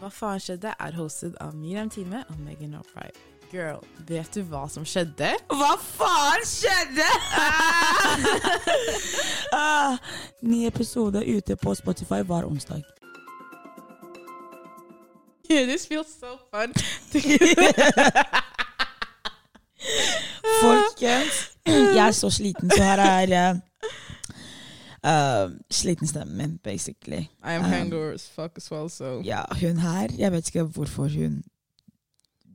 Hva faen skjedde? er hostet av Miriam Time og Megan O'Fry. Girl, vet du hva som skjedde? Hva faen skjedde?! ah, ny episode ute på Spotify hver onsdag. This feels so fun. Folkens, jeg er så sliten, så her er uh, sliten stemmen min, basically. I am Um, as fuck as well, so Ja, hun her, jeg vet ikke hvorfor hun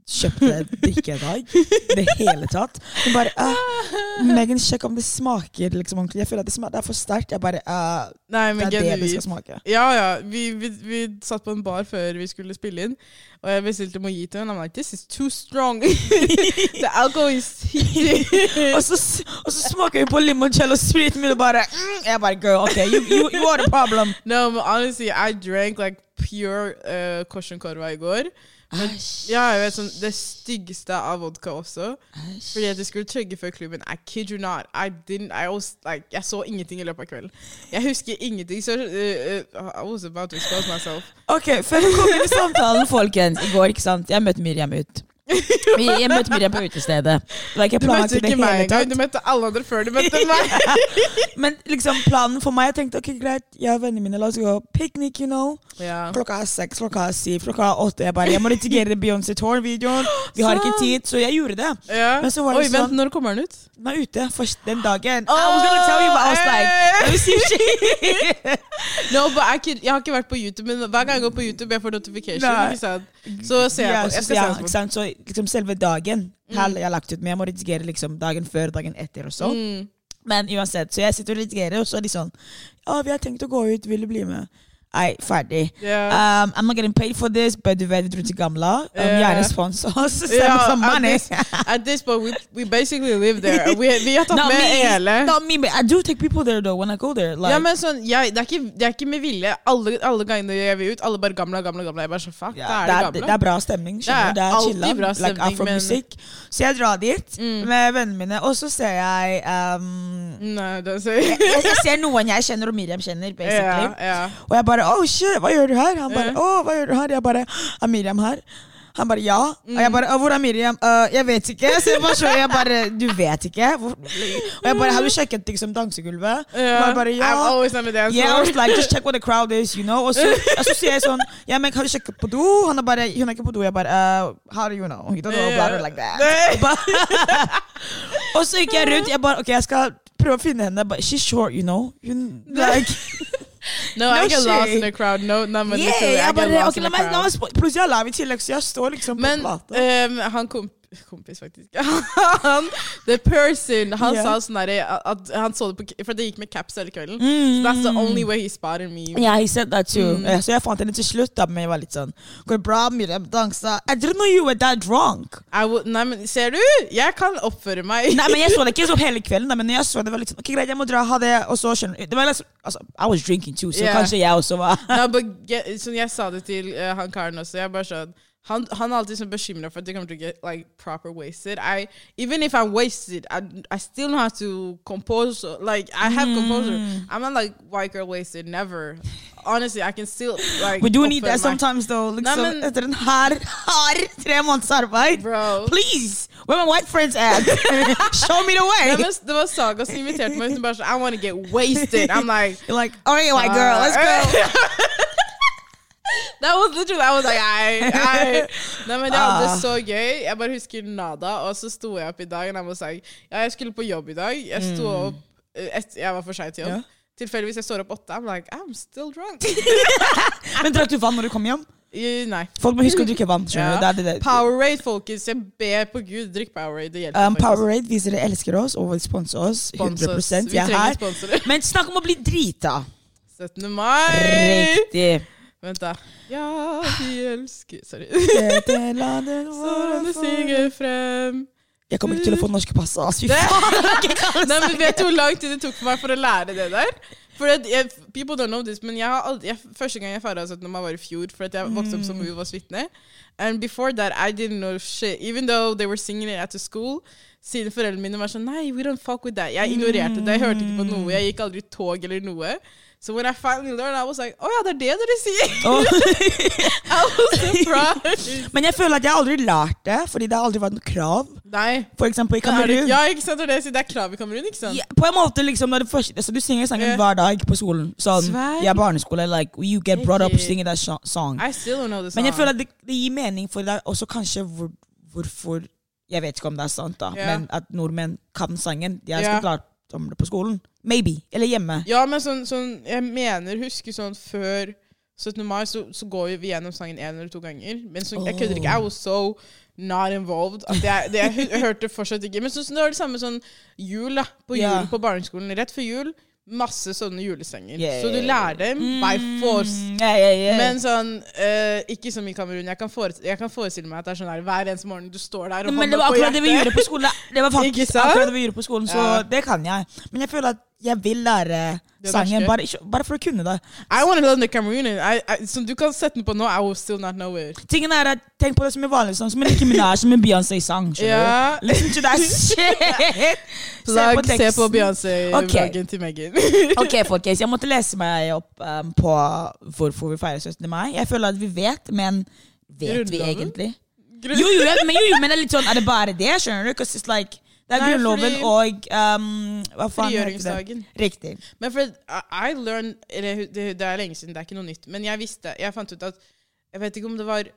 kjøpte drikke i dag. I det hele tatt. Hun bare uh, Megan, sjekk om det smaker liksom ordentlig. Jeg føler at det, smaker, det er for sterkt. Jeg bare uh, Nei, Det er det det skal smake. Ja, ja. Vi, vi, vi satt på en bar før vi skulle spille inn, og jeg bestilte mojito, og I'm like, this is too strong. The alcohol is. Og så, og så smaker vi på limoncello spriten min og bare mm, Jeg bare Girl, OK, you, you, you are the problem. No, but honestly, I drank like pure uh, korsenkorva i går. Men, jeg vet sånn, Det styggeste av vodka også. Fordi at jeg skulle chugge før klubben. I kid you not. I didn't, I was, like, jeg så ingenting i løpet av kvelden. Jeg husker ingenting. Så uh, I was about to expose myself. Ok, Før vi kommer inn i samtalen, folkens. I går, ikke sant. Jeg møtte Miriam ut. Vi, jeg møtte Miriam på utestedet. Du møtte ikke meg engang. Du møtte alle andre før du møtte meg. Men liksom planen for meg Jeg tenkte ok, greit, jeg og vennene mine, la oss gå piknik, you know. ja. Klokka er seks, klokka er syv, klokka er åtte. Jeg bare, jeg må redigere Beyoncé Tour-videoen. Vi har ikke tid, så jeg gjorde det. ja. Men så var det Oi, vent, sånn- når kommer den ut? Den er ute først den dagen. I was gonna tell you, but I was like. No, but I could, jeg har ikke vært på YouTube, men hver gang jeg går på YouTube, jeg får notification. Nei. Ikke sant? Så ser jeg på. Jeg skal se på. Liksom selve dagen Mm. har jeg lagt ut, men jeg må redigere liksom dagen før, dagen etter og så. Mm. Men uansett, så jeg sitter og redigerer, og så er de sånn Ja, vi har tenkt å gå ut, vil du bli med? Nei, ferdig. Yeah. Um, I'm not getting paid for this, but du vet, dro til Gamla. Um, Ja. Gjerne spons oss. Us some at this- At this point, we, we basically live there. Vi, vi har tatt Not med me, hele. not me, but I do take people there though when I go there. Like, ja, men sånn, jeg, det, er ikke, det er ikke med vilje. Alle, alle gangene jeg vil ut, alle bare gamle, gamle, gamle. Jeg bare så fuck, yeah. da er det, det det er bra stemning. skjønner Det er Det er bra Like stemning, afromusikk. Så jeg drar dit Mm. med vennene mine, og så ser jeg um, Nei, det ser jeg, jeg ser noen jeg kjenner, og Miriam kjenner, basically. Yeah, yeah. Og jeg bare 'oh shit, hva gjør du her?' Han bare Ja. 'å, hva gjør du her?' Jeg bare 'er Miriam her?' Han bare 'ja'. Og Mm. jeg bare 'hvor er Miriam?' Uh, 'Jeg vet ikke'. Så jeg bare, så jeg bare 'du vet ikke'? Og jeg bare 'har du sjekket liksom dansegulvet?' Yeah. Og jeg bare I'm always on the dance Yeah, I was like, just check what the crowd is, you know. Og så, så sier jeg sånn Ja, men har du sjekket på do? Han er bare Hun er ikke på do. Jeg bare uh, How do you know? You don't know about her like that. Og så gikk jeg rundt. Jeg bare Ok, jeg skal prøve å finne henne. But she's short, you know. Hun like No, I No get lost in the crowd. No, no, men Yeah, literally, I get bare, lost ok, in the la meg live i tillegg, så jeg står liksom Men på plata. Um, han kom kompis, faktisk. Han, the person, han yeah. sa sånn derre han så det på For det gikk med caps hele kvelden. Mm. So that's the only way he spotted me. Yeah, he said that too. Mm. Yeah, Så jeg fant henne til slutt, da, men jeg var litt sånn bra, Miriam dansa? I didn't know you were that drunk. I would, nei, men ser du? Jeg kan oppføre meg. Nei, men Jeg så det ikke så hele kvelden, da, men jeg så det, var litt sånn Ok, greit, jeg må dra, ha det, og så skjønner det var liksom, altså, I was drinking too, så Yeah. kanskje jeg også var no, but yeah, sånn, jeg sa det til uh, han karen også. Jeg bare sånn han, han er alltid sånn bekymra for at jeg kommer til å get like, proper wasted. I, even if I'm wasted, I, I still know how to compose. Like, I have composure. I'm not like white girl wasted. Never. Honestly, I can still like. We do need that sometimes, though. Liksom, Nei, men- etter en hard, hard tre måneders arbeid. Bro. Please! Where my white friends at? Show me the way! det var Saga som inviterte meg. Hun bare I want to get wasted. I'm like You're like, alright, white girl, let's go. That was literally I was like I, I. Nei, men jeg hadde det Ah. så gøy. Jeg bare husker nada. Og så sto jeg opp i dag, og jeg var like, ja, jeg skulle på jobb i dag. Jeg sto opp eh, et, Jeg var for sein til jobb. Mm. Ja. Tilfeldigvis jeg står opp åtte. I'm like, I'm still drunk. Men drakk du vann når du kom hjem? Nei. Folk må huske å drikke vann. Ja. Det er det, det. Powerade, folkens. Jeg ber på Gud, drikk Powerade. Det hjelper. Um. Powerade viser dere elsker oss og vil sponse oss. 100 oss. Vi er trenger sponsorer. Men snakk om å bli drita. 17. mai. Riktig. Vent, da. Ja, vi elsker Sorry. Dette landet Sånn det vårt synger frem Jeg kommer ikke til å få norske pass. ass. Fy faen. Nei, men Vet du hvor lang tid det tok for meg for å lære det der? For jeg, people don't know this, men jeg har aldri, jeg, Første gang jeg feira 17. mai, var i fjor, for at jeg vokste opp som Jehovas vitne. And before that, I didn't know shit. Even though they were singing it at the school. Siden foreldrene mine var sånn Nei, we don't fuck with that. Jeg ignorerte det. Jeg hørte ikke på noe. Jeg gikk aldri tog eller noe. So when I finally learned, I was like, oh ja, det er det dere sier! Oh. I was surprised. men jeg føler at jeg aldri lært det, fordi det har aldri vært noe krav. Nei. For eksempel i det er det- Kamerun. Ja, ikke sant? Det er det jeg. Det er krav i Kamerun, ikke sant? Ja, på en måte liksom det første, altså, Du synger sangen yeah. hver dag på skolen. Sånn, ja, barneskole. Like, you get brought up singing that song. I still don't know the song. Men jeg føler at det, det gir mening for deg også kanskje hvor, hvorfor Jeg vet ikke om det er sant, da, yeah. men at nordmenn kan sangen. Har Ja. ikke klart om det på skolen. Maybe. Eller hjemme. Ja, men sånn, sånn Jeg mener, husker sånn før 17. mai, så, så går vi gjennom sangen én eller to ganger. Men så, jeg kødder ikke. I was so not involved. Jeg, det, jeg hørte fortsatt ikke. Men så, så det var det samme sånn jul, da. På jul yeah. på barneskolen. Rett før jul. Masse sånne julesanger. Yeah. Så du lærer dem by force. Yeah, yeah. Men sånn, uh, ikke som i Kamerun. Jeg jeg kan forestille meg at det er sånn der hver eneste morgen du står der og Men det var akkurat det vi gjorde på skolen. Det var faktisk akkurat det vi gjorde på skolen, så Ja. det kan jeg. Men jeg føler at jeg vil lære sangen, bare, bare for å kunne det. I want to learn the Cameroonian. I, I, som du kan sette den på nå, I will still not know it. Tingen er at Tenk på det som en vanlig sang, som en Nicki Minaj, som en Beyoncé-sang. Ja. Listen to that shit! Plug, se på teksten. Beyoncé-vloggen til Megan. Ok, folkens, jeg måtte lese meg opp um, på hvorfor vi feirer 17. mai. Jeg føler at vi vet, men vet vi egentlig? egentlig? Jo, jo, men, jo, jo, men det er litt sånn, er det bare det? Skjønner du? Because it's like, det er Nei, Grunnloven og um, Hva faen? Frigjøringsdagen. Riktig. Men for I, learned det, er lenge siden, det er ikke noe nytt. Men jeg visste, jeg fant ut at Jeg vet ikke om det var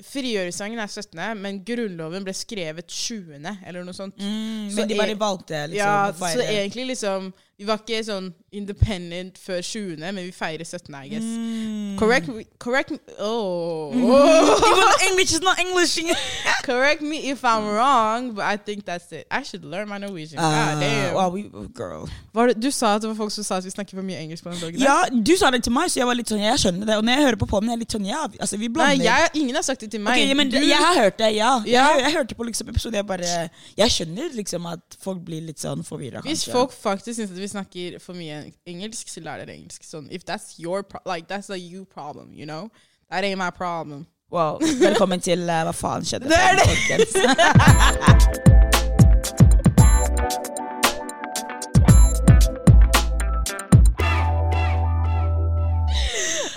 Frigjøringsdagen er 17., men Grunnloven ble skrevet 20., eller noe sånt. Mm, Så men de bare er- valgte liksom ja, å feire. så egentlig liksom Vi var ikke sånn independent før 20., men vi feirer 17., I guess. Mm. Correct me Correct me Oh. Even English is not English. Correct me if I'm wrong, but I think that's it. I should learn my Norwegian. God Uh, damn. well, we, girl. Det, du sa at det var folk som sa at vi snakker for mye engelsk på den bloggen? Ja, du sa det til meg, så jeg var litt sånn, jeg skjønner det. Og når jeg hører på podden, jeg er litt sånn, ja, altså vi Nei, blander. jeg, ingen har sagt det til meg. Ok, men du, Jeg har hørt det, ja. Ja. Jeg, jeg hørte på liksom episoden, jeg bare Jeg skjønner liksom at folk blir litt sånn forvirra, hvis folk faktisk syns at vi snakker for mye engelsk, så lær dere engelsk. Sånn, if that's your like, that's a you problem, you know? That ain't my problem. Wow, Velkommen til uh, Hva faen skjedde? Det er det. folkens.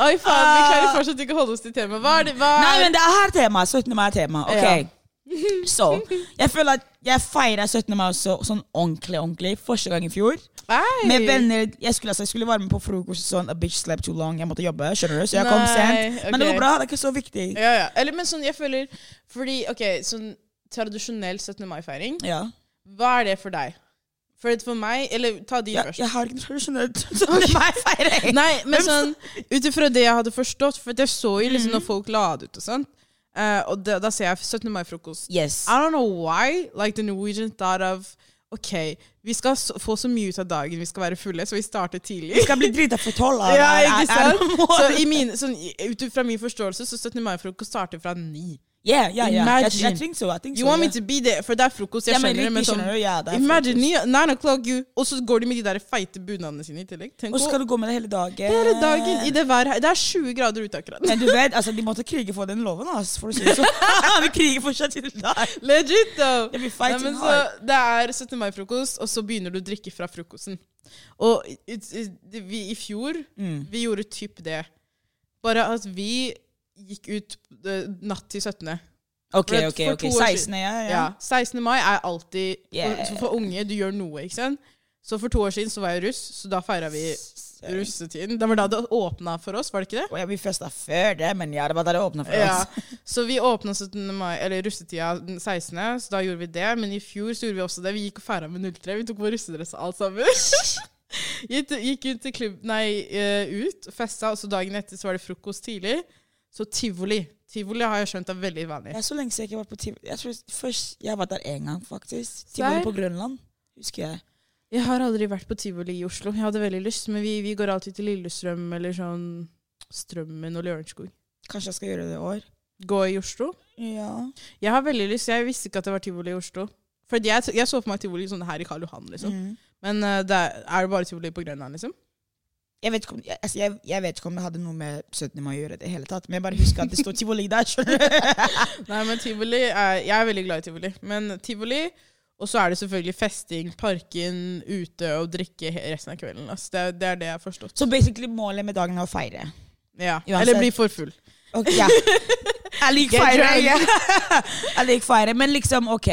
Oi, faen, vi klarer fortsatt ikke å holde oss til temaet. Hva er det? Hva Nei, er men det er her tema. 17. mai er tema. Ok. Ja. Så jeg føler at jeg feira 17. mai også sånn ordentlig, ordentlig. Første gang i fjor. Ei. Med venner. Jeg skulle, altså, jeg skulle være med på frokost sånn A bitch slept too long. Jeg måtte jobbe, skjønner du? Så jeg kom sent. Men det ok. går bra. Det er ikke så viktig. Ja, ja. Eller, men sånn, jeg føler Fordi, OK, sånn tradisjonell 17. mai-feiring, Ja. hva er det for deg? For, for meg Eller ta de ja, først. jeg har ikke noe tradisjonelt 17. mai-feiring. Nei, men sånn ut ifra det jeg hadde forstått, for jeg så jo liksom når folk la det ut og sånt, Uh, og da, da ser jeg 17. mai-frokost. Yes. I don't know why like the Norwegian thought of OK, vi skal få så mye ut av dagen, vi skal være fulle, så vi starter tidlig. Vi skal bli drita for tolv. av Ja, ikke sant? Så min, sånn, ut fra min forståelse så 17. mai-frokost starter fra ni. Yeah, yeah, yeah. I, I think so. I think You so, want me to be there? For that frokost, jeg Ja, skjønner det, men sånn? Ja, det Imagine frokost. ni, nine o'clock, you, og så går de med de der feite bunadene sine i tillegg. Og så skal du gå med det hele dagen. hele dagen i det været her. Det er 20 grader ute akkurat. Men du vet, altså, de måtte krige for den loven, altså, for å si det sånn. vi kriger fortsatt i dag. Legit, though. Det blir Nei, fighting men så, hard. det er 17. mai-frokost, og så begynner du å drikke fra frokosten. Og it, it, vi, i fjor Mm. vi gjorde typ det. Bare at vi gikk ut eh, natt til 17. Ok, ok, ok. 16, ja, ja. Ja. 16. mai er alltid Yeah. for, for unge, du gjør noe, ikke sant? Så for to år siden så var jeg russ, så da feira vi russetiden. Det var da det åpna for oss, var det ikke det? Oh, ja, vi festa før det, men ja, det var da det åpna for Ja. oss. Så vi åpna 17. mai, eller russetida den 16., så da gjorde vi det. Men i fjor så gjorde vi også det. Vi gikk og feira med 03. Vi tok på russedress alt sammen. gikk, gikk ut til klubb, nei, eh, ut, festa, og så dagen etter så var det frokost tidlig. Så tivoli. Tivoli har jeg skjønt er veldig vanlig. Det er så lenge siden jeg ikke har vært på tivoli. Jeg tror først jeg har vært der én gang, faktisk. Tivoli på Grønland, husker jeg. Jeg har aldri vært på tivoli i Oslo. Jeg hadde veldig lyst, men vi, vi går alltid til Lillestrøm eller sånn Strømmen og Lørenskog. Kanskje jeg skal gjøre det i år. Gå i Oslo. Ja. Jeg har veldig lyst. Jeg visste ikke at det var tivoli i Oslo. For jeg, jeg så for meg tivoli sånn her i Karl Johan, liksom. Mm. Men uh, det er, er det bare tivoli på Grønland, liksom? Jeg vet, om, jeg, altså, jeg, jeg vet ikke om det hadde noe med 17. mai å gjøre, det hele tatt, men jeg bare husker at det står tivoli der. Nei, men tivoli er, Jeg er veldig glad i tivoli. Men tivoli Og så er det selvfølgelig festing, parken, ute og drikke resten av kvelden. Altså det, det er det jeg har forstått. Så basically målet med dagen er å feire. Ja. Uansett. Eller bli for full. Okay, ja. Jeg liker feire. Jeg liker feire, men liksom, ok.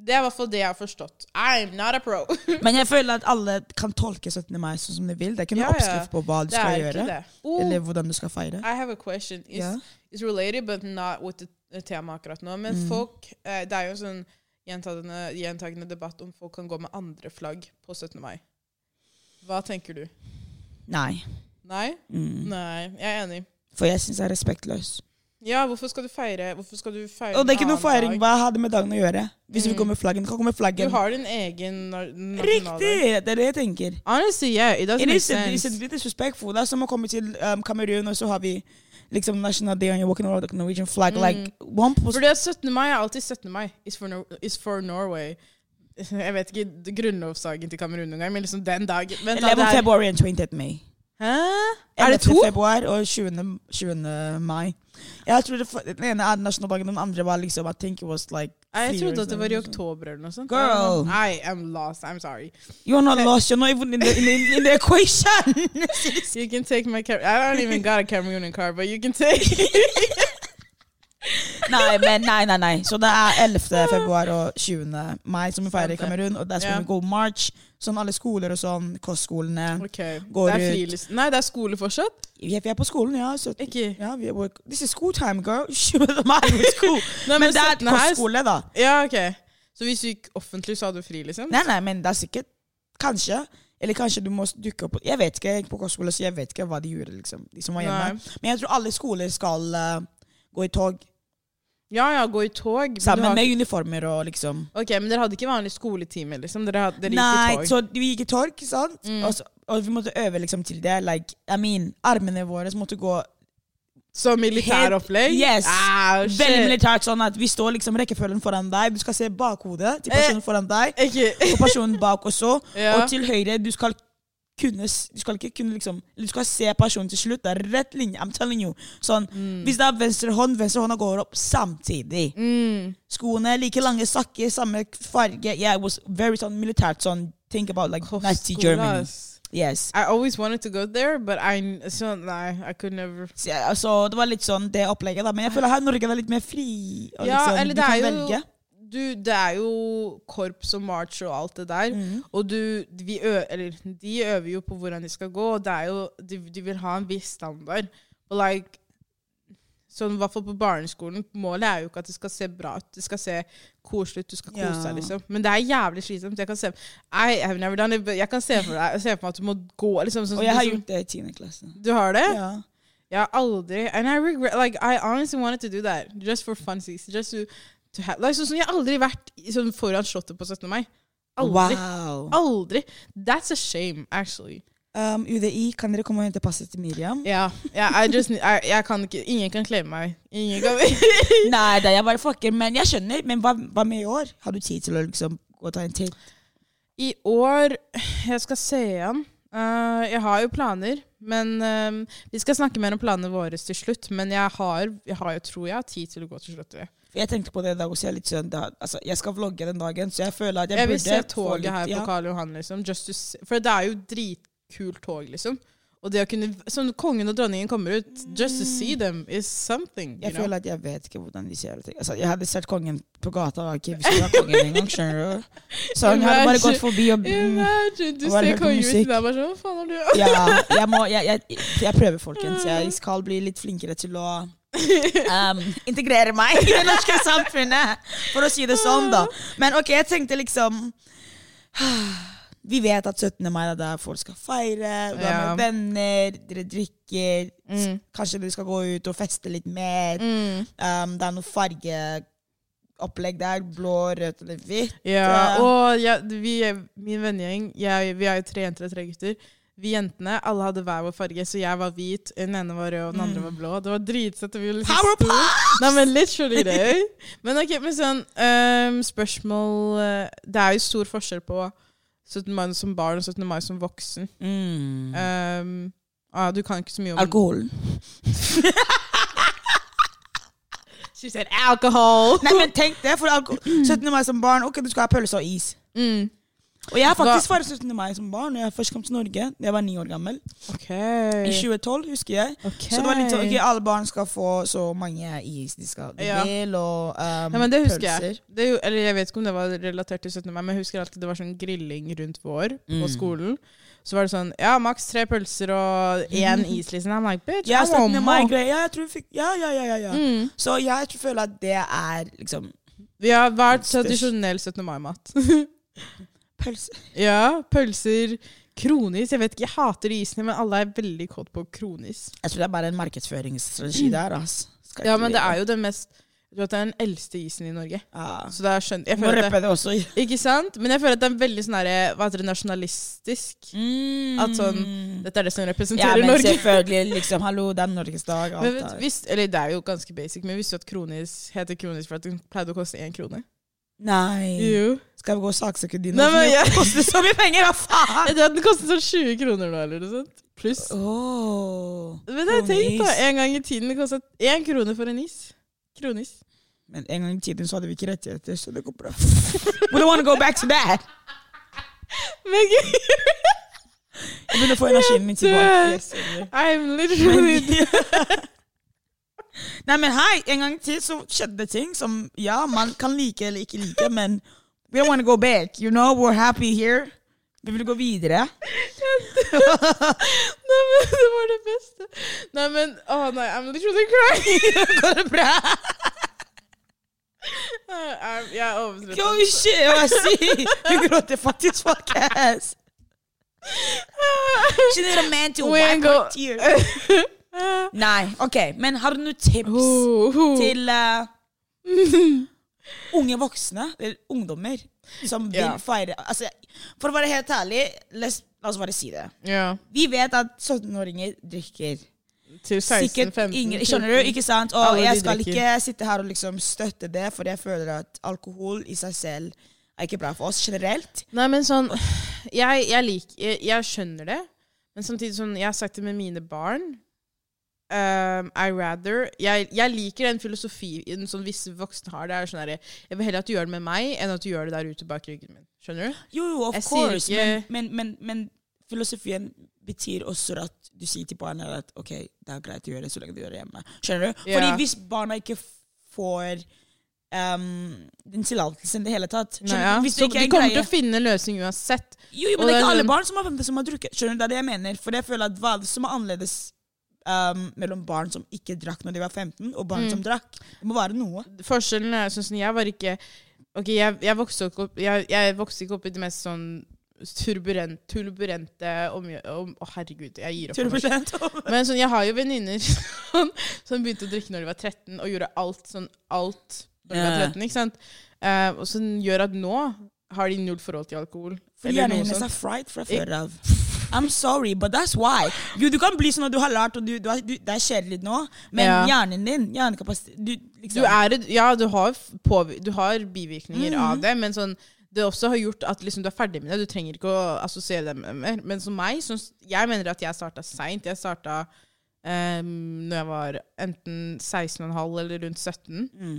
Det er i hvert fall det jeg har forstått. I'm not a pro. Men jeg føler at alle kan tolke 17. mai sånn som de vil. Det er ikke noen Ja, ja. oppskrift på hva du skal gjøre. Oh, Eller hvordan du skal feire. I have a question. It's, yeah. it's related, but not with the the tema akkurat nå. Men Mm. folk eh, Det er jo en sånn gjentagende, gjentagende debatt om folk kan gå med andre flagg på 17. mai. Hva tenker du? Nei. Nei? Mm. Nei, jeg er enig. For jeg syns det er respektløst. Ja, hvorfor skal du feire Hvorfor skal du feire Og det er ikke noe feiring. Hva har det med dagen å gjøre? Hvis Mm. vi kommer med flaggen, kan komme med Du har din egen nasjonaldag. Riktig! Det er det jeg tenker. Honestly, yeah, it doesn't It make is, it's a bit disrespectful. Det er som å komme til um, Kamerun, og så har vi liksom National Day, and you're walking around with the Norwegian flag. Mm. Like, one post Fordi er 17. mai er alltid 17. mai. It's for, no it's for Norway. Jeg vet ikke grunnlovsdagen til Kamerun noen gang, men liksom den dagen. Vent, da, 11 det er- february and 20 May. Hæ? Er det to? februar og 20. 20. mai. Jeg tror det, for- Den ene er nasjonaldagen, den andre var liksom I think it was like Nei, Jeg trodde years at det var i eller noe sånt. oktober eller noe sånt. Girl. I am lost. I'm sorry. You're not lost. You're not even in the, in the, in the equation. You can take my car. I don't even got a Cameroonian car, but you can take. nei, men nei, nei, nei. Så det er 11. februar og 20. mai som vi feirer i Kamerun. Og der skal Ja. vi gå march. Sånn alle skoler og sånn. Kostskolene. okay. Går det ut. Nei, det er skole fortsatt? Vi er, vi er på skolen, ja. Så, Ikke. ja vi er, this is school time, girl. 20. mai. Nei, Men det er 17. kostskole, da. Ja, ok. Så hvis du gikk offentlig, så hadde du fri, liksom? Nei, nei, men det er sikkert Kanskje. Eller kanskje du må dukke opp Jeg vet ikke, jeg gikk på kostskole, så jeg vet ikke hva de gjorde, liksom. De som var hjemme. Nei. Men jeg tror alle skoler skal uh, gå i tog. Ja, ja, gå i tog. Sammen har- med uniformer og liksom Ok, Men dere hadde ikke vanlig skoletime, liksom? Dere, hadde, dere gikk Nei, i tog? så vi gikk i tog, sant? Mm. Og, så, og vi måtte øve liksom til det. Like, I mean, armene våre måtte gå Som militæropplegg? Yes. Ah, veldig militært, sånn at vi står liksom rekkefølgen foran deg. Du skal se bakhodet til personen foran deg, Ikke og personen bak også. ja. Og til høyre, du skal kunne Du skal ikke kunne liksom Du skal se personen til slutt. Det er rett linje. I'm telling you. Sånn, Mm. Hvis det er venstre hånd, venstre hånda går opp samtidig. Mm. Skoene like lange, sakker, samme farge. Yeah, it was very sånn militært. Sånn, think about like Nazi Kostskole, Germany. Yes. I always wanted to go there, but I so, Nei, I could never Så, altså, det var litt sånn det opplegget, da. Men jeg føler her i Norge det er litt mer fri. Og Ja, liksom, eller det er jo velge. Du, Det er jo korps og march og alt det der. Mm. Og du, vi ø, eller, de øver jo på hvordan de skal gå, og det er jo, de, de vil ha en viss standard. Og like, sånn, I hvert fall på barneskolen. Målet er jo ikke at det skal se bra ut. Det skal se koselig ut, du skal kose Ja. deg. liksom. Men det er jævlig slitsomt. Jeg kan se, I have never done it, but jeg kan se for, deg, se for meg at du må gå liksom, sånn, Og jeg har liksom- gjort det i tiende klasse. Du har det? Ja. Jeg har aldri And I regret Like, I honestly wanted to do that. Just for funsies. Just to, Like, sånn Jeg har aldri vært sånn foran slottet på 17. mai. Aldri. Wow. Aldri. That's a shame, actually. Um, UDI, kan dere komme og hente passet til Miriam? Ja. Yeah, I just I, jeg kan ikke Ingen kan klemme meg. Ingen kan Nei, det er jeg bare fucker. Men jeg skjønner. Men hva, hva med i år? Har du tid til å liksom gå og ta en titt? I år Jeg skal se igjen. Uh, jeg har jo planer, men eh, vi skal snakke mer om planene våre til slutt. Men jeg har, jeg har jo, tror jeg har tid til å gå til slottet. For jeg tenkte på det i dag også. Jeg, er litt sånn, da, altså, jeg skal vlogge den dagen, så jeg føler at jeg, Jeg vil se toget litt her på. Karl Johan, liksom. Just to for det er jo dritkult tog, liksom. Og det å kunne Sånn kongen og dronningen kommer ut, just to see them is something. You Jeg know? føler at jeg vet ikke hvordan de ser ut. Altså, jeg hadde sett kongen på gata og ikke visst det var kongen engang. skjønner du? Så han hadde bare gått forbi og mm, Imagine! Du Og ser kongen ut, og er bare sånn Hva faen har du Ja, jeg, må, jeg, jeg, jeg prøver, folkens. Jeg skal bli litt flinkere til å um, integrere meg i det norske samfunnet, for å si det sånn, da. Men ok, jeg tenkte liksom Vi vet at 17. mai er der folk skal feire. Du er med venner, dere drikker. Mm. Kanskje dere skal gå ut og feste litt mer. Mm. Um, det er noe fargeopplegg der. Blå, rødt eller hvitt. Ja, og ja, vi, min vennegjeng, vi er jo tre jenter og tre gutter. Vi jentene, alle hadde hver vår farge, så jeg var hvit, den ene var rød, og den andre var blå. Det var dritsøtt. og vi var liksom Power store. Nei, men literally det. Men ok, men sånn, um, spørsmål eh, Det er jo stor forskjell på 17. mai som barn og 17. mai som voksen. Mm. Um, ah, du kan ikke så mye om Alkoholen. She said alcohol. Nei, men tenk det, for alko 17. mai som barn, ok, du skal ha pølse og is. Mm. Og jeg har faktisk feiret 17. mai som barn når jeg først kom til Norge. Da jeg var ni år gammel. Okay. I 2012, husker jeg. Okay. Så det var litt sånn, ok, alle barn skal få så mange is de skal Ja. del, og um, Ja, men det husker jeg. Det er eller jeg vet ikke om det var relatert til 17. mai, men jeg husker alltid det var sånn grilling rundt vår på Mm. skolen. Så var det sånn Ja, maks tre pølser og én is, liksom. I'm like, bitch, Ja, I'm want 17. mai. Ja, jeg tror vi fikk Ja, ja, ja. ja, ja. Mm. Så jeg tror- føler at det er liksom Vi har vært tradisjonell 17. mai-mat? pølse. ja, pølser, kronis. Jeg vet ikke, jeg hater isene, men alle er veldig kåt på kronis. Jeg tror det er bare en markedsføringsstrategi der, Altså. Ja, men det er jo den mest Du vet, det er den eldste isen i Norge. ja. Så det er skjønt. Jeg føler at det, det også. ikke sant? Men jeg føler at det er veldig sånn herre Hva heter det, nasjonalistisk. At sånn Dette er det som representerer Norge. Ja, men Norge. selvfølgelig. liksom, Hallo, det er Norges dag. Men Alt vet, visst, eller det er jo ganske basic, men visste du at kronis heter kronis for at den pleide å koste én krone? Nei. Jo. Skal vi gå og saksøke de nå? Nei, men det jeg- koster så mye penger, hva faen? Jeg tror at den koster sånn 20 kroner nå, eller noe sånt. Pluss. Åh, Men det har jeg tenkt da. En gang i tiden det kostet én krone for en is. Kronis. Men en gang i tiden så hadde vi ikke rettigheter, så det går bra. We don't want to go back to that. Men Jeg begynner å få energien min tilbake. I'm literally Nei, men hei, en gang til så skjedde det ting som ja, man kan like eller ikke like, men we don't want to go back. You know, we're happy here. Vi vil gå videre. Nei, men det var det beste. Nei, men Å nei, I'm literally crying. Går det bra? Jeg er Go Hva skjer? hva sier Hun gråter faktisk, folkens. She need a man to wipe her tears. Nei, ok, men har du noen tips Oh, oh. til uh, unge voksne, eller ungdommer, som vil yeah. feire altså, For å være helt ærlig, la oss, bare si det. Yeah. Vi vet at 17-åringer drikker. Til 16, Sikkert 15 skjønner du? Ikke sant? Og Alle jeg skal ikke sitte her og liksom støtte det, for jeg føler at alkohol i seg selv er ikke bra for oss generelt. Nei, men sånn Jeg, jeg, liker, jeg, jeg skjønner det, men samtidig sånn Jeg har sagt det med mine barn. Um, I rather jeg, jeg liker den filosofien som visse voksne har. Det er sånn her, Jeg vil heller at du gjør det med meg, enn at du gjør det der ute bak ryggen min. Skjønner du? Jo, jo, of Jeg course, ikke- men, men, men, men filosofien betyr også at du sier til barna at ok, det er greit å gjøre det så lenge du gjør det hjemme. Skjønner du? Ja. Fordi hvis barna ikke får um, den tillatelsen i det hele tatt Nei, skjønner ja. Hvis Så det ikke de er kommer greie til å finne en løsning uansett. Jo, jo, men det er ikke alle barn som har 15 som har drukket. Skjønner du? Det er det jeg mener. For jeg føler at hva som er annerledes um, mellom barn som ikke drakk når de var 15, og barn Mm. som drakk? Det må være noe. Forskjellen er sånn jeg var ikke Ok, jeg, jeg vokste ikke opp jeg, jeg vokste ikke opp i det mest sånn turbulent, turbulente. Om, å, herregud, jeg gir opp. Turbulent. Men sånn, jeg har jo venninner sånn, som begynte å drikke når de var 13, og gjorde alt sånn alt når de var 13. ikke sant? Uh, og som gjør at nå har de null forhold til alkohol. For hjernen noe hennes er fried fra før av. I'm sorry, but that's why. Jo, du kan bli sånn at du har lært, og du, du, du, det er kjedelig nå, men Ja. hjernen din, hjernekapasitet du, liksom, Du er, et- ja, du har, påvi- du har bivirkninger av det, men sånn, det også har gjort at liksom, du er ferdig med det. Du trenger ikke å assosiere det med mer. Men som meg, så, jeg mener at jeg starta seint. Jeg starta um, når jeg var enten 16,5 eller rundt 17. mm.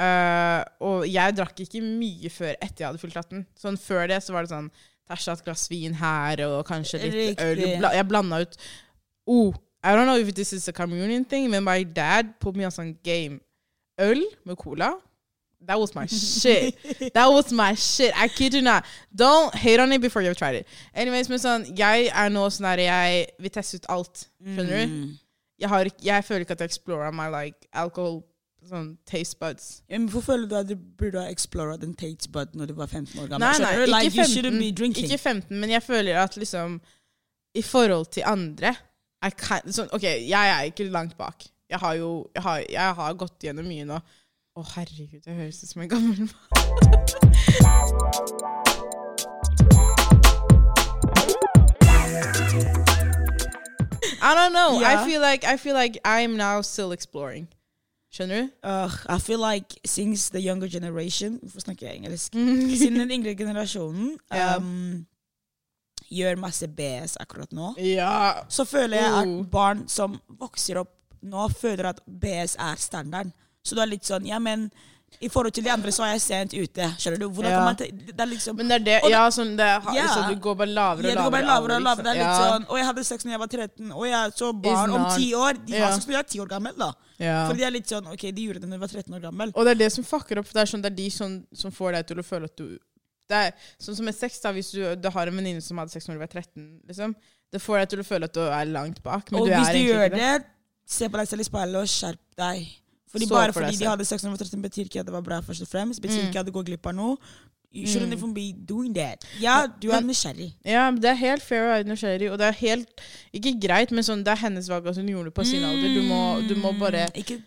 Eh, og jeg drakk ikke mye før etter jeg hadde fylt 18. Sånn Før det så var det sånn Tæsja et glass vin her, og kanskje litt øl. Jeg blanda ut oh, I don't know if this is a communion thing, men my dad put me on some game. Øl med cola. That was my shit. That was my shit. I kid you not. Don't hate on it before you've tried it. Anyways, men sånn, jeg er nå sånn der jeg vil teste ut alt. Skjønner du? Mm. Jeg, har, jeg føler ikke at jeg explorer my like alcohol sånn taste buds. Ja, Men Hvorfor føler du at du burde ha explora den taste Bud når du var 15 år gammel? Nei, nei, ikke Like, you shouldn't be 15, ikke 15, men jeg føler at liksom I forhold til andre I kan, sånn, Ok, jeg er ikke langt bak. Jeg har jo jeg har, jeg har gått gjennom mye nå. Å, herregud, jeg høres ut som en gammel mann. I don't know. Yeah. I feel like I feel like I'm now still exploring. Skjønner du? Uh, I feel like since the younger generation Hvorfor snakker jeg engelsk? Mm. Siden den yngre generasjonen Ja. um, gjør masse BS akkurat nå, yeah. så føler jeg Oh. at barn som vokser opp nå, føler at BS er standarden. Så du er litt sånn Ja, men i forhold til de andre så er jeg sent ute. Skjønner du? Hvordan Ja. kan man ta, Det er liksom Men det er det, det- ja, sånn det, Ja. så du går bare lavere og ja, du det går bare lavere og lavere. Det er litt ja. sånn Å, jeg hadde sex når jeg var 13. og jeg så barn om ti år. De har sex når jeg er ti år gammel, da. ja. For de er litt sånn Ok, de gjorde det når de var 13 år gammel. Og det er det som fucker opp. Det er, sånn, det er de som, som får deg til å føle at du det er Sånn som med sex, da, hvis du, du har en venninne som hadde sex når du var 13, liksom. Det får deg til å føle at du er langt bak, men og hvis du gjør det. det, se på deg selv i speilet og skjerp deg. Fordi så Bare for fordi de hadde sex når 13, betyr ikke at det var bra, først og fremst. Betyr Mm. ikke at du går glipp av noe. You shouldn't Mm. even be doing that. Ja, du er nysgjerrig. Ja, det er helt fair å være nysgjerrig, og det er helt Ikke greit, men sånn, det er hennes valg, at hun gjorde det på sin alder. Du må, du må bare Mm, Ikke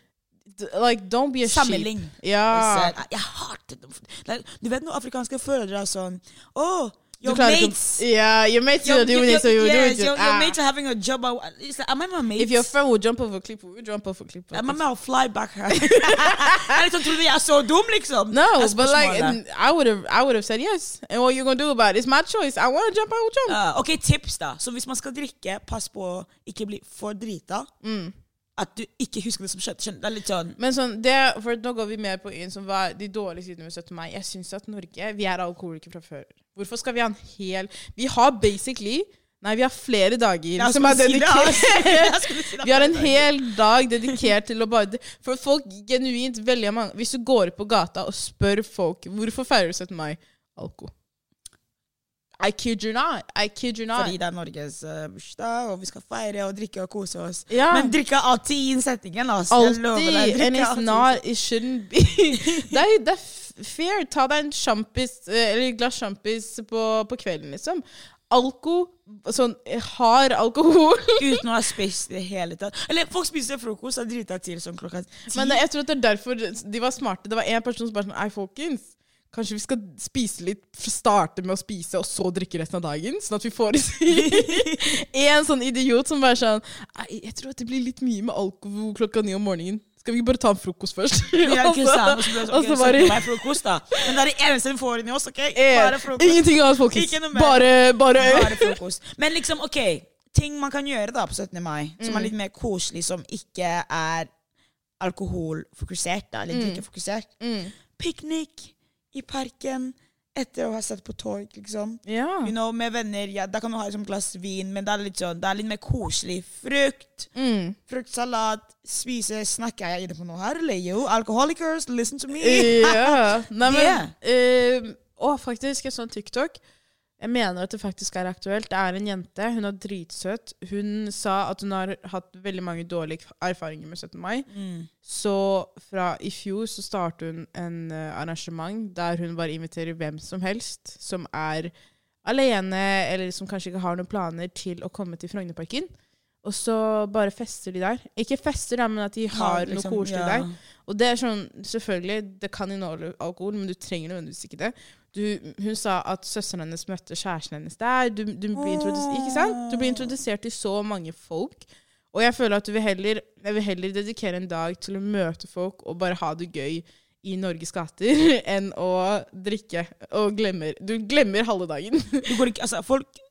Like, don't be a sheep. sammenlign. Ja. Jeg, hater dem. Du vet når afrikanske fødre er sånn Å, Du your klarer ikke Yeah, your mates Your, are doing your, it, so you do yes, it. your, your Ah. mates are having a job. I- It's like, am I my mates? If your friend will jump over a cliff, will you jump over a cliff? I'm gonna fly back her. jeg liksom trodde jeg er så dum, liksom. No, Er but like I would have, I would have said yes. And what you gonna do about it? It's my choice. I want to jump. I will jump. Ja, ok, tips, da. Så hvis man skal drikke, pass på å ikke bli for drita. Mm. At du ikke husker det som skjedde. Det er litt sånn Men sånn, det, for nå går vi mer på en som var de dårlige sidene ved 17. mai. Jeg syns at Norge Vi er alkoholikere fra før. Hvorfor skal vi ha en hel Vi har basically Nei, vi har flere dager ja, som er dedikert si. Vi har en hel dag dedikert til å bare For folk genuint veldig mange Hvis du går ut på gata og spør folk hvorfor feirer du 17. mai, alko. I kid you not. I kid you not. Fordi det er Norges eh, bursdag, og vi skal feire og drikke og kose oss. Ja. Men drikke alltid i innsettingen, altså. Alltid. And it's not It shouldn't be det, er, det er fair. Ta deg en sjampis eh, eller et glass sjampis på, på kvelden, liksom. Alko Sånn hard alkohol. Uten å ha spist i det hele tatt. Eller folk spiser frokost og drita til sånn klokka ti. Men jeg tror at det er derfor de var smarte. Det var en person som bare sånn Ei, folkens. Kanskje vi skal spise litt, starte med å spise, og så drikke resten av dagen? Sånn at vi får en sånn idiot som bare sånn Jeg tror at det blir litt mye med alkohol klokka ni om morgenen. Skal vi ikke bare ta en frokost først? Ja, ikke Og så- sant? Og så bare- meg frokost, da. Men det er det eneste vi får inn i oss, OK? Eh, Bare frokost. Ingenting annet, folkens. Bare, bare, Bare frokost. Men liksom, OK. Ting man kan gjøre da på 17. mai, som Mm. er litt mer koselig, som ikke er alkoholfokusert, da, eller Mm. drikkefokusert. Mm. Piknik i parken etter å ha sett på torg, liksom. Ja. You know, med venner, ja, Da kan du ha et glass vin, men det er litt sånn, det er litt mer koselig. Frukt, Mm. fruktsalat, spise Snakker jeg inne på noe her, eller jo? Alcoholicers, listen to me! ja. Nei, men yeah. uh, Å, faktisk, en sånn TikTok. Jeg mener at det faktisk er aktuelt. Det er en jente. Hun er dritsøt. Hun sa at hun har hatt veldig mange dårlige erfaringer med 17. mai. Mm. Så fra i fjor så startet hun en eh, arrangement der hun bare inviterer hvem som helst som er alene, eller som kanskje ikke har noen planer, til å komme til Frognerparken. Og så bare fester de der. Ikke fester, da, men at de har liksom, noe koselig ja. der. Og det er sånn, selvfølgelig, det kan inneholde alkohol, men du trenger nødvendigvis ikke det. Du, hun sa at søsteren hennes møtte kjæresten hennes der. Du, du, blir ikke sant? du blir introdusert til så mange folk. Og jeg føler at du vil heller, jeg vil heller dedikere en dag til å møte folk og bare ha det gøy i Norges gater enn å drikke og glemmer Du glemmer halve dagen. Du går ikke, altså, folk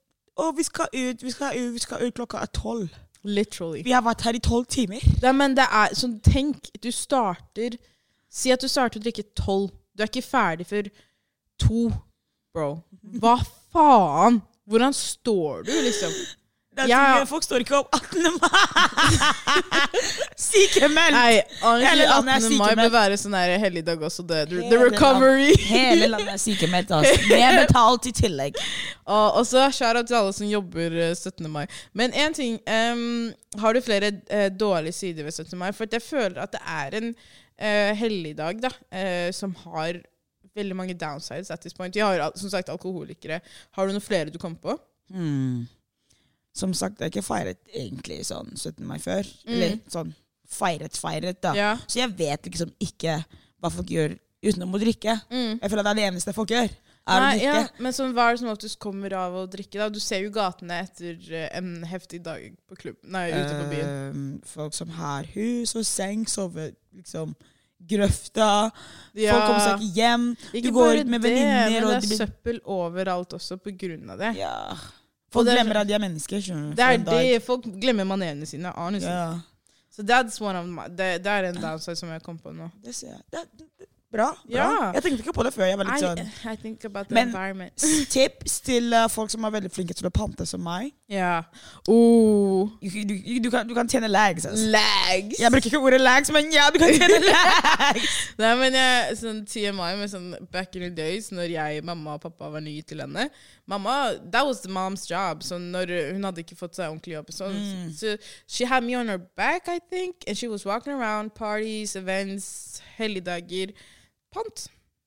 Å, vi skal ut, vi skal ut, vi skal ut klokka er tolv. Literally. Vi har vært her i tolv timer. Ja, men det er sånn, tenk, du starter Si at du starter å drikke tolv. Du er ikke ferdig før to, bro. Hva faen? Hvordan står du, liksom? Det Ja. ting- Folk står ikke opp 18. mai! Sykemeldt! Nei, er 18. mai bør være sånn helligdag også. Det. The Hele recovery. Hele landet er sykemeldt, altså. Med betalt i tillegg. Og og så shout-out til alle som jobber eh, 17. mai. Men én ting um, Har du flere uh, dårlige sider ved 17. mai? For jeg føler at det er en uh, helligdag da, uh, som har veldig mange downsides at this point. Vi har som sagt alkoholikere. Har du noen flere du kom på? Hmm. Som sagt, jeg har ikke feiret egentlig sånn 17. mai før. Mm. Eller sånn feiret, feiret, da. Ja. Så jeg vet liksom ikke hva folk gjør utenom å drikke. Mm. Jeg føler at det er det eneste folk gjør. Er å drikke. ja, men sånn, hva er det som oftest kommer av å drikke? da? Du ser jo gatene etter eh, en heftig dag på klubb. Nei, ute på byen. Uh, folk som har hus og seng, sover liksom grøfta. Ja, Folk kommer seg ikke hjem. ikke du går ut med venninner, Men det er blir- søppel overalt også på grunn av det. Ja. Folk er glemmer at de er mennesker. Det er det folk glemmer manerene sine. honestly. Så So that's one of my, det, det er en downside som jeg kom på nå. Det ser jeg. Bra. bra. Ja. Jeg tenkte ikke på det før. Jeg var litt sånn I, I think about the Men- Tips til uh, folk som er veldig flinke til å pante som meg. Ja. Ooh. Du, du, du, kan, du kan tjene lags. Altså. Lags. Jeg bruker ikke ordet lags, men ja, du kan tjene lags! Nei, men jeg, sånn TMI med sånn back in the days, når jeg, mamma og pappa var nye til henne Mamma, That was the mom's job. Så når hun hadde ikke fått seg ordentlig jobb Så, Mm. så she had me on her back, I think, and she was walking around parties, events, helligdager. Pant.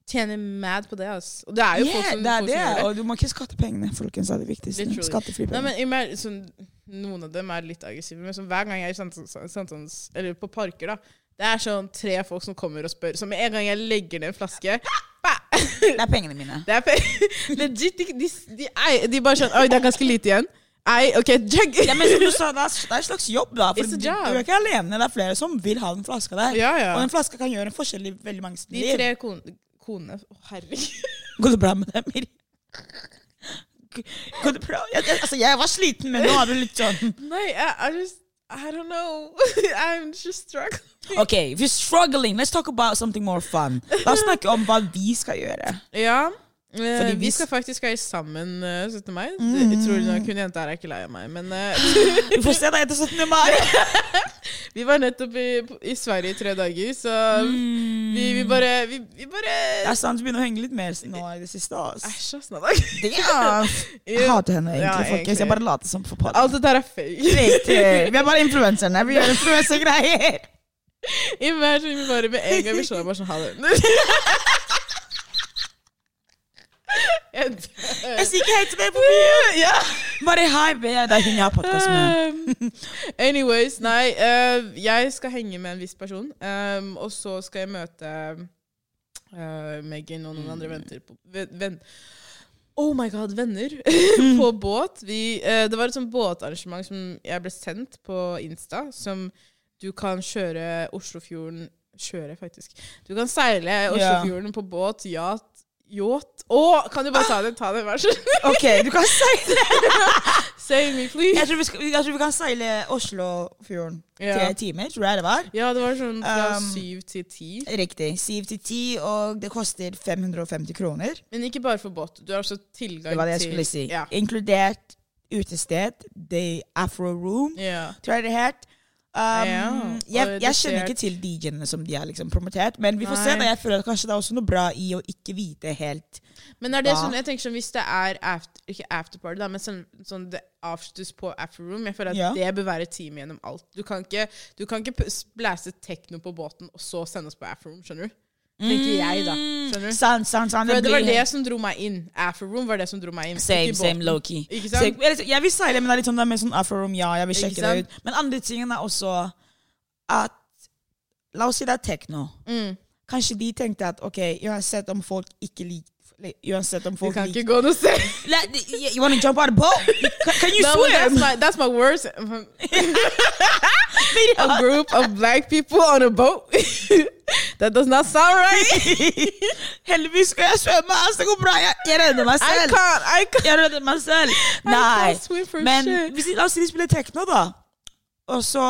Tjener mad på det, ass. Og det er jo folk som, det er folk som gjør det. Og du må ikke skatte pengene, folkens. Det er det viktigste. Literally. Skattefri Nei, penger. men sånn, Noen av dem er litt aggressive, men sånn, hver gang jeg er i Sankthans- Sankthans- eller på parker, da det er sånn tre folk som kommer og spør. Så med en gang jeg legger ned en flaske! Det er pengene mine. Det er pe- legit. De, de, de, ei, de bare sånn Oi, det er ganske lite igjen. Ei, OK, jug. Ja, men som du sa, det er, det er en slags jobb, da. For It's a du, job. du er ikke alene. Det er flere som vil ha den flaska der. Ja, ja. Og den flaska kan gjøre en forskjell i veldig mange De tre kon konene Å, herregud. Går det bra med deg, Miri? Går det bra? Jeg, jeg, altså, jeg var sliten, men nå er du litt sånn Nei, jeg er just I don't know. I'm just struggling. OK, if you're struggling, let's talk about something more fun. La oss snakke om hva vi skal gjøre. Ja. Eh, Fordi vi skal faktisk være sammen uh, 17. mai. Mm. Tror nok hun jenta her er ikke lei av meg, men eh, Vi får se deg etter 17. mai. vi var nettopp i, i Sverige i tre dager, så vi, vi bare Vi, vi bare Det er sant, du begynner å henge litt mer nå i det siste. Æsj, ass. Damn. Jeg hater henne egentlig, Ja, folkens. egentlig. Jeg bare later som for podden. Alt dette er fake. Riktig. Vi er bare influenserne. Vi gjør influensergreier. Imagine vi bare med en gang vi slår bare sånn ha det. Jeg dør. Jeg sier ikke hei til deg på byen. Ja. Bare hei, be. Det er hun jeg har podkast med. Um, anyways, nei. Uh, jeg skal henge med en viss person, um, og så skal jeg møte uh, Megan og noen andre venner på ven, Oh my god, venner på båt. Vi, uh, det var et sånt båtarrangement som jeg ble sendt på Insta, som du kan kjøre Oslofjorden Kjøre, faktisk. Du kan seile Oslofjorden på båt, yacht Yacht Å, kan du bare ta den, Ta den, vær så snill. Ok, du kan seile. Save me, please. Jeg tror vi, skal, jeg tror vi kan seile Oslofjorden Ja. tre timer, tror jeg det var. Ja, det var sånn fra Um, syv til ti. Riktig. Syv til ti, og det koster 550 kroner. Men ikke bare for båt. Du har også tilgang til Det var det jeg skulle si. Ja. Inkludert utested, The Afro Room, ja. tror jeg det het. Um, Ja, jeg, jeg kjenner ikke til DJ-ene som de har liksom promotert, men vi får se. Nei. da Jeg føler at kanskje det er også noe bra i å ikke vite helt Men er det Hva? sånn, jeg tenker sånn, hvis det er after, ikke afterparty, da, men sånn, sånn det avsluttes på afterroom Jeg føler at Ja. det bør være team gjennom alt. Du kan ikke, du kan ikke blæse tekno på båten og så sende oss på afterroom, skjønner du? Tenker jeg, da. Skjønner du? For det var det som dro meg inn. Afterroom var det som dro meg inn. Same, ikke same low-key. Ikke sant? Jeg, jeg vil seile, men det er litt sånn, det er mer sånn afro-room, ja, jeg vil sjekke det ut. Men andre tingen er også at La oss si det er tekno. Mm. Kanskje de tenkte at ok, uansett om folk ikke liker Uansett om folk Du kan ikke gå noe sted. You, wanna jump out of boat? Can, can you No, that's swim? my that's my worst. a group of black people on a boat. that does not sound right. Heldigvis skal jeg svømme, altså det går bra. Jeg, jeg redder meg selv. I can't. I can't. Jeg redder meg selv. Nei. Men hvis, la oss si de spiller tekno, da. Og så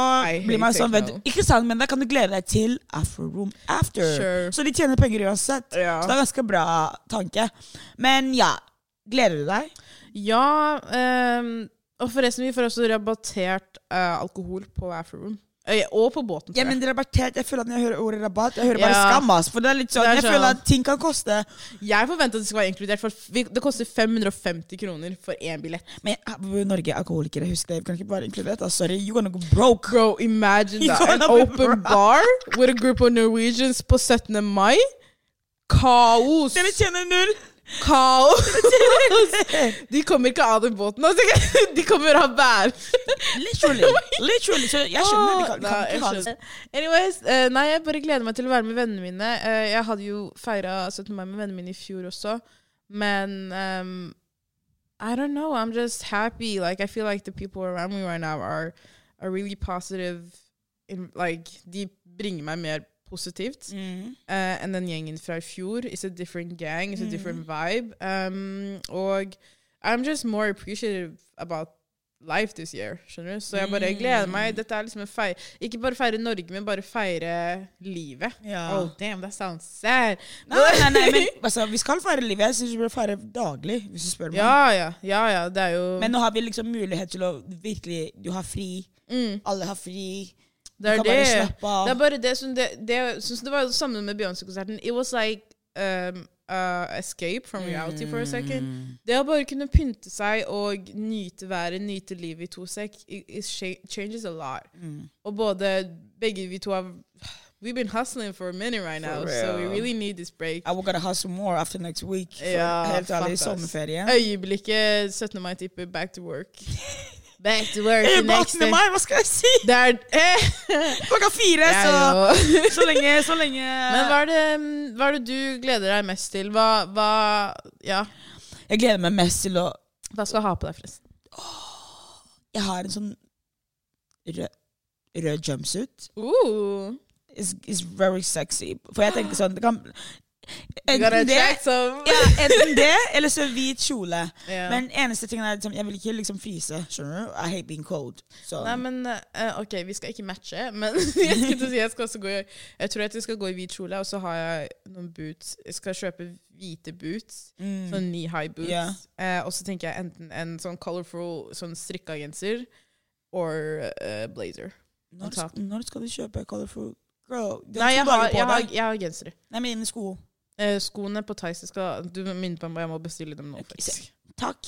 blir man sånn vet, Ikke sant, men da kan du glede deg til Afro Room After. Sure. Så de tjener penger uansett. Ja. Så det er ganske bra tanke. Men ja, gleder du deg? Ja, Um, og forresten, vi får også rabattert uh, alkohol på Afroom. Og på båten, Ja, men er rabattert. Jeg føler at Når jeg hører ordet rabatt, jeg hører bare Ja. skam. For det er litt sånn, er Jeg sånn. føler at ting kan koste Jeg forventer at det skal være inkludert, for det koster 550 kroner for én billett. Men Norge er alkoholikere, husk det. Vi kan ikke bare inkludert. det. Sorry, you're gonna go broke. Bro, imagine that. An open bar with a group of Norwegians på 17. mai. Kaos! Dere tjener null! Kaos! De kommer ikke av den båten. Altså. De kommer av bær. Literally. Literally. Så jeg skjønner. Vi kan, Nei, kan jeg ikke ha det. Anyways, uh, nei, jeg bare gleder meg til å være med vennene mine. Uh, jeg hadde jo feira 17. mai med vennene mine i fjor også, men um, I don't know. I'm just happy. Like I feel like the people around me right now are are really positive. In, like de bringer meg mer positivt Mm. uh, enn den gjengen fra i fjor. It's a different gang. It's a different vibe. Um, og I'm just more appreciative about life this year. Skjønner du? Så jeg bare gleder meg. Dette er liksom en feir Ikke bare feire Norge, men bare feire livet. Ja. Oh, damn, that sounds sad. Nei, nei, nei, men altså, vi skal feire livet. Jeg syns vi bør feire daglig, hvis du spør meg. Ja, ja, ja, ja. Det er jo Men nå har vi liksom mulighet til å virkelig Du har fri. mm, Alle har fri. Det er det. Det er bare det som det, det, synes det var det samme med Beyoncé-konserten. It was like um, uh, escape from reality for a second. Mm. Det å bare kunne pynte seg og nyte været, nyte livet i to sek, it, it changes a lot. Mm. Og både begge vi to har We've been hustling for a minute right now, real. so we really need this break. I will gonna hustle more after next week. For Ja, helt ærlig, sommerferie. Øyeblikket 17. mai tipper back to work. Back to work the Eh, next 18. day. mai, hva skal jeg si? Det er eh. Klokka fire, Ja, så. Så lenge, så lenge Men hva er, det, hva er det du gleder deg mest til? Hva, hva Ja. Jeg gleder meg mest til å Hva skal jeg ha på deg, forresten? Jeg har en sånn rød, rød jumpsuit. Uh, It's, it's very sexy. For jeg tenker sånn det kan, Enten det, ja, enten det eller så hvit kjole. Yeah. Men eneste tingen er liksom, jeg vil ikke liksom fryse. Skjønner du? I hate being cold. So. Nei, men uh, OK, vi skal ikke matche, men jeg skal si jeg skal også gå i Jeg tror at jeg skal gå i hvit kjole, og så har jeg noen boots. Jeg skal kjøpe hvite boots. mm. Sånn knee high boots. Yeah. Uh, og så tenker jeg enten en sånn colorful sånn strikka genser or uh, blazer. når, når skal du kjøpe colorful Girl, Nei, jeg har, jeg har, jeg har gensere. Nei, mine sko. Eh, skoene på Tice skal Du minner på meg, jeg må bestille dem nå. Faktisk. Takk.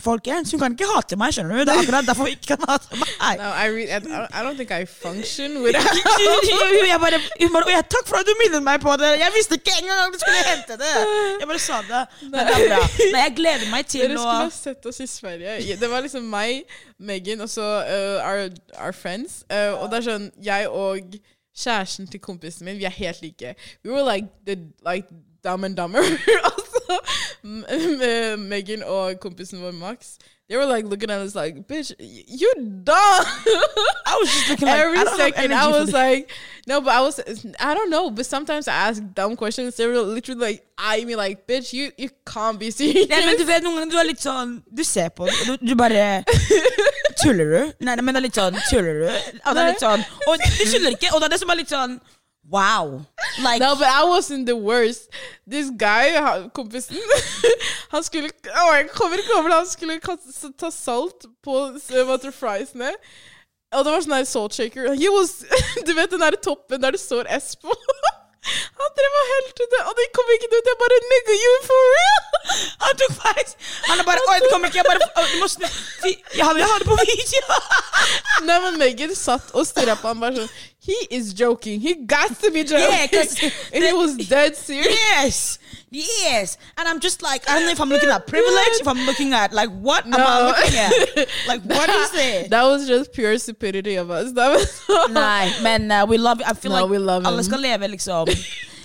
Folkens, hun kan ikke hate meg, skjønner du? Det er akkurat derfor hun ikke kan hate meg. No, I, re I, I don't think I function without jeg bare, hun bare jeg, Takk for at du minnet meg på det. Jeg visste ikke engang at du skulle hente det. Jeg bare sa det. Men det er bra. Nei, jeg gleder meg til Dere å skulle ha sett oss i Sverige. Det var liksom meg, Megan og så uh, our, our friends. Uh, og det er sånn Jeg og kjæresten til kompisen min, vi er helt like. We were like the like dumb and dumber. og Megan og kompisen vår Max They were like looking at us like, bitch, you dumb. I was just looking like, Every second, I was like, no, but I was, I don't know. But sometimes I ask dumb questions. They were literally like, I mean, like, bitch, you you can't be serious. Nei, men du vet, Noen ganger du er litt sånn Du ser på du, du bare Tuller du? Nei, men det er litt sånn Tuller du? Og det er litt sånn Og du tuller ikke, og det er det som er litt sånn Wow. Like, No, but I wasn't the worst. This guy, kompisen Han skulle oh, jeg kommer ikke over. Han skulle ta salt på uh, water friesene. Og det var sånn der salt shaker. Was, du vet den der toppen der det står S på? Han drev og helte det, og det kom ikke ut. Jeg bare Nigga, you for real? Han tok feil! Han er bare Oi, det kommer ikke. Jeg bare «Å, Du må snu Jeg har, jeg har det på video! Nei, men Megan satt og stirra på ham bare sånn He is joking. He got to be joking. Yeah, And he was dead serious. Yes! Yes! And I'm just like, I don't know if I'm looking at privilege, if I'm looking at, like, what am I looking at? Like, what is it? That was just pure stupidity of us. That was Nei, men uh, we love it. I feel No, like we love alle him. skal leve, liksom,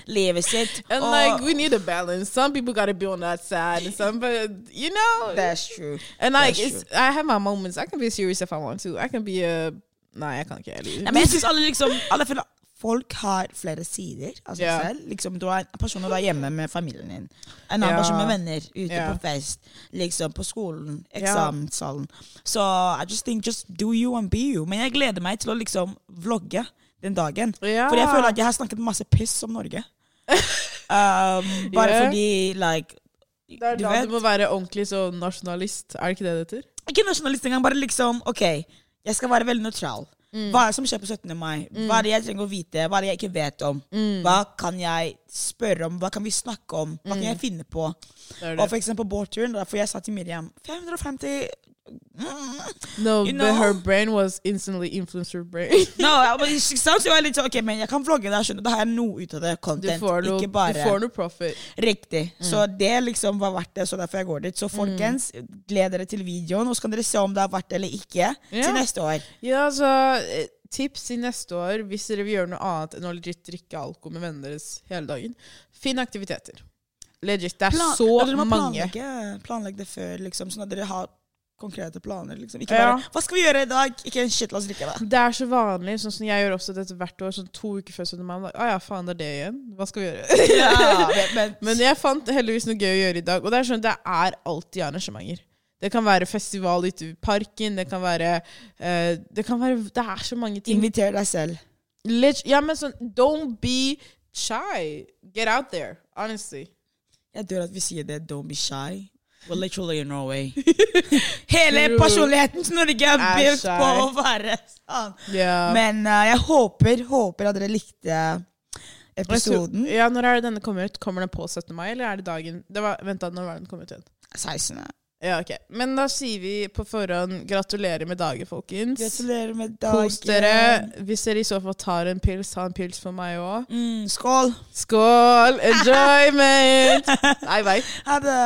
livet sitt. And og- like we need a balance. Some people gotta be on that side, and some, but you know. That's true. and like, that's it's, I have my moments. I can be serious if I want to. I can be a. Nah, I can't get Nei, men jeg synes alle liksom føler, Folk har flere sider av seg selv. Liksom, du er en person du er hjemme med familien din. En annen Ja. person med venner. Ute yeah. på fest. Liksom På skolen. Eksamenssalen. Så I just think just do you and be you. Men jeg gleder meg til å liksom vlogge den dagen. Yeah. For jeg føler at jeg har snakket masse piss om Norge. um, bare fordi like Det er du da vet, du må være ordentlig så nasjonalist. Er det ikke det det heter? Ikke nasjonalist engang, bare liksom OK, jeg skal være veldig nøytral. Mm. Hva er det som skjer på 17. mai? Hva er det jeg trenger å vite? Hva er det jeg ikke vet om? Mm. Hva kan jeg spørre om? Hva kan vi snakke om? Hva kan jeg finne på? Det det. Og for eksempel på båtturen, derfor jeg sa til Miriam 550 mm. No, you but her brain was instantly influencer brain. No, bare- ikke sant? Så jeg var litt sånn, ok, men jeg kan vlogge der, skjønner. Da har jeg noe ut av det. Du Content. får noe, bare du får noe profit. Riktig. Mm. Så det liksom var verdt det, så derfor jeg går dit. Så folkens, gled dere til videoen, og så kan dere se om det er verdt det eller ikke yeah. til neste år. Ja, altså eh, Tips til neste år hvis dere vil gjøre noe annet enn å legit drikke alkohol med vennene deres hele dagen. Finn aktiviteter. Legit. Det er Plan- så mange. planlegge, planlegge det før, liksom, sånn at dere har konkrete planer. Liksom. Ikke Ja. bare 'Hva skal vi gjøre i dag?' Ikke en shit, la oss drikke det. Det er så vanlig, sånn som jeg gjør også dette hvert år, sånn to uker før 17. mai. Å ja, faen, det er det igjen. Hva skal vi gjøre? Ja, men, men, jeg fant heldigvis noe gøy å gjøre i dag. Og det er sånn, det er alltid arrangementer. Det kan være festival ute i parken. Det kan være uh, Det kan være Det er så mange ting. Inviter deg selv. Lit- ja, men sånn Don't be shy. Get out there. Honestly. Jeg dør at vi sier det. Don't be shy. We're literally in Norway. Hele True. personligheten til Norge er bygd på å være sånn. Ja. Men uh, jeg håper, håper at dere likte episoden. Ja, Når er det denne kommer ut? Kommer den på 17. mai, eller er det dagen det var, Vent, da, når var den kommet ut? 16. Ja, ok. Men da sier vi på forhånd gratulerer med dagen, folkens. Gratulerer med dagen. Kos dere. Hvis dere i så fall tar en pils, ta en pils for meg òg. Mm, skål. Skål! Enjoyment! Nei, vei. Ha det.